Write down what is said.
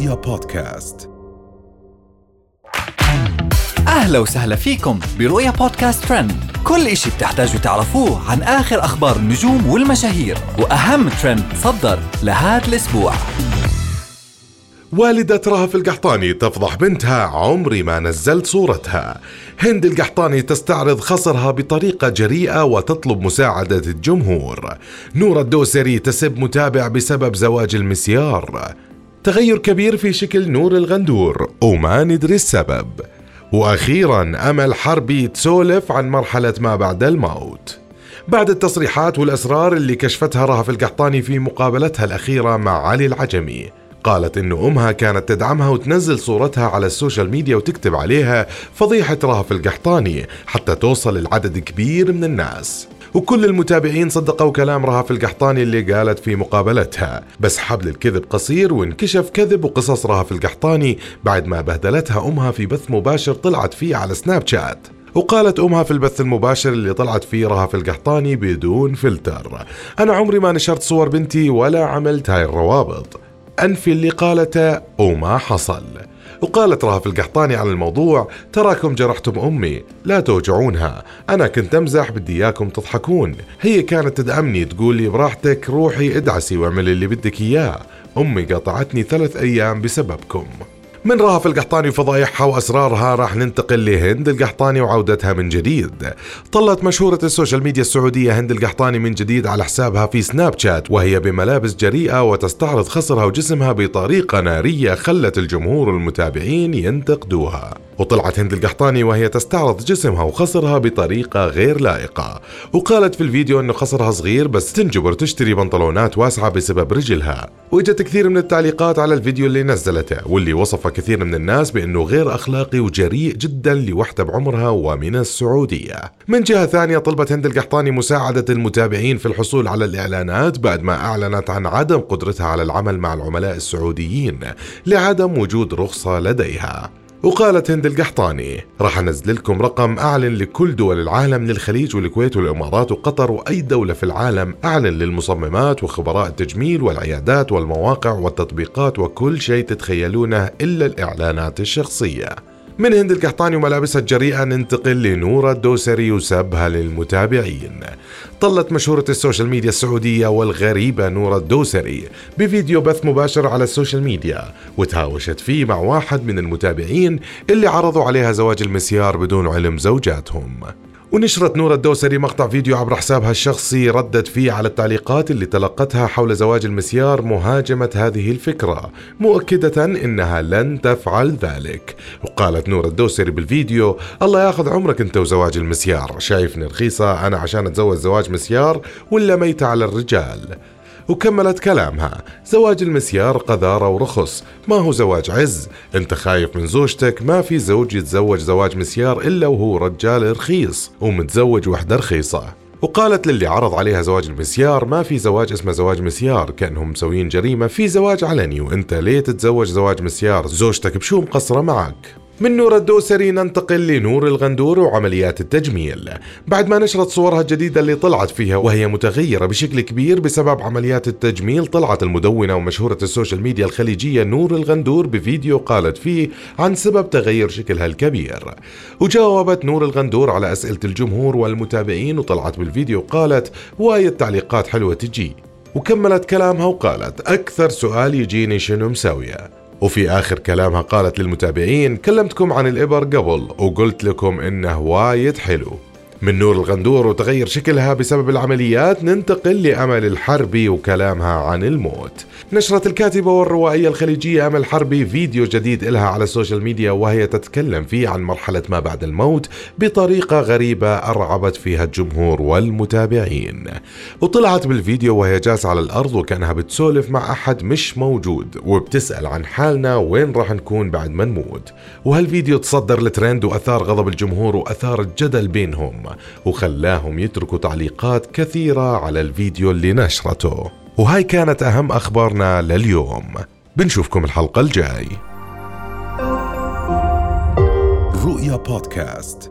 رؤيا بودكاست. أهلا وسهلا فيكم برؤيا بودكاست ترند. كل إشي بتحتاجوا تعرفوه عن آخر أخبار النجوم والمشاهير وأهم ترند صدر لهذا الأسبوع. والدة رهف القحطاني تفضح بنتها عمري ما نزلت صورتها. هند القحطاني تستعرض خصرها بطريقة جريئة وتطلب مساعدة الجمهور. نور الدوسري تسب متابع بسبب زواج المسيار. تغير كبير في شكل نور الغندور وما ندري السبب وأخيرا أمل حربي تسولف عن مرحلة ما بعد الموت. بعد التصريحات والأسرار اللي كشفتها رهف القحطاني في مقابلتها الأخيرة مع علي العجمي قالت إن أمها كانت تدعمها وتنزل صورتها على السوشيال ميديا وتكتب عليها فضيحة رهف القحطاني حتى توصل لعدد كبير من الناس. وكل المتابعين صدقوا كلام رهف القحطاني اللي قالت في مقابلتها. بس حبل الكذب قصير وانكشف كذب وقصص رهف القحطاني بعد ما بهدلتها أمها في بث مباشر طلعت فيه على سناب شات. وقالت أمها في البث المباشر اللي طلعت فيه رهف القحطاني بدون فلتر. أنا عمري ما نشرت صور بنتي ولا عملت هاي الروابط. أنفي اللي قالته وما حصل. وقالت رهف القحطاني عن الموضوع تراكم جرحتم أمي لا توجعونها. أنا كنت أمزح بدي إياكم تضحكون. هي كانت تدعمني تقول لي براحتك روحي ادعسي واعملي اللي بدك إياه. أمي قطعتني ثلاث أيام بسببكم. من رهف القحطاني وفضايحها وأسرارها راح ننتقل لهند القحطاني وعودتها من جديد. طلت مشهورة السوشيال ميديا السعودية هند القحطاني من جديد على حسابها في سناب شات وهي بملابس جريئة وتستعرض خصرها وجسمها بطريقة نارية خلت الجمهور والمتابعين ينتقدوها. وطلعت هند القحطاني وهي تستعرض جسمها وخصرها بطريقة غير لائقة. وقالت في الفيديو أنه خصرها صغير بس تنجبر تشتري بنطلونات واسعة بسبب رجلها. وإجت كثير من التعليقات على الفيديو اللي نزلته واللي وصف كثير من الناس بأنه غير أخلاقي وجريء جدا لوحدة بعمرها ومن السعودية. من جهة ثانية طلبت هند القحطاني مساعدة المتابعين في الحصول على الإعلانات بعد ما أعلنت عن عدم قدرتها على العمل مع العملاء السعوديين لعدم وجود رخصة لديها. وقالت هند القحطاني راح أنزل لكم رقم أعلن لكل دول العالم للخليج والكويت والإمارات وقطر وأي دولة في العالم أعلن للمصممات وخبراء التجميل والعيادات والمواقع والتطبيقات وكل شيء تتخيلونه إلا الإعلانات الشخصية. من هند القحطاني وملابسها الجريئة ننتقل لنورة الدوسري وسبها للمتابعين. طلت مشهورة السوشيال ميديا السعودية والغريبة نورة الدوسري بفيديو بث مباشر على السوشيال ميديا وتهاوشت فيه مع واحد من المتابعين اللي عرضوا عليها زواج المسيار بدون علم زوجاتهم. ونشرت نورة الدوسري مقطع فيديو عبر حسابها الشخصي ردت فيه على التعليقات اللي تلقتها حول زواج المسيار مهاجمة هذه الفكرة مؤكدة إنها لن تفعل ذلك. وقالت نورة الدوسري بالفيديو الله ياخذ عمرك أنت وزواج المسيار شايفني رخيصة أنا عشان أتزوج زواج مسيار ولا ميتة على الرجال؟ وكملت كلامها. زواج المسيار قذارة ورخص. ما هو زواج عز؟ انت خايف من زوجتك. ما في زوج يتزوج زواج مسيار إلا وهو رجال رخيص ومتزوج وحدة رخيصة. وقالت للي عرض عليها زواج المسيار ما في زواج اسمه زواج مسيار كأنهم مسويين جريمة. في زواج علني وانت ليه تتزوج زواج مسيار؟ زوجتك بشو مقصره معك. من نور الدوسري ننتقل لنور الغندور وعمليات التجميل. بعد ما نشرت صورها الجديدة اللي طلعت فيها وهي متغيرة بشكل كبير بسبب عمليات التجميل طلعت المدونة ومشهورة السوشيال ميديا الخليجية نور الغندور بفيديو قالت فيه عن سبب تغير شكلها الكبير. وجاوبت نور الغندور على أسئلة الجمهور والمتابعين وطلعت بالفيديو قالت وايد تعليقات حلوة تجي. وكملت كلامها وقالت أكثر سؤال يجيني شنو مسوية؟ وفي آخر كلامها قالت للمتابعين كلمتكم عن الإبر قبل وقلت لكم إنه وايد حلو. من نور الغندور وتغير شكلها بسبب العمليات ننتقل لأمل الحربي وكلامها عن الموت. نشرت الكاتبة والروائية الخليجية أمل حربي فيديو جديد إلها على السوشيال ميديا وهي تتكلم فيه عن مرحلة ما بعد الموت بطريقة غريبة أرعبت فيها الجمهور والمتابعين. وطلعت بالفيديو وهي جالسة على الأرض وكأنها بتسولف مع أحد مش موجود وبتسأل عن حالنا وين راح نكون بعد ما نموت. وهالفيديو تصدر الترند وأثار غضب الجمهور وأثار الجدل بينهم. وخلاهم يتركوا تعليقات كثيرة على الفيديو اللي نشرته. وهاي كانت أهم أخبارنا لليوم. بنشوفكم الحلقة الجاي. رؤيا بودكاست.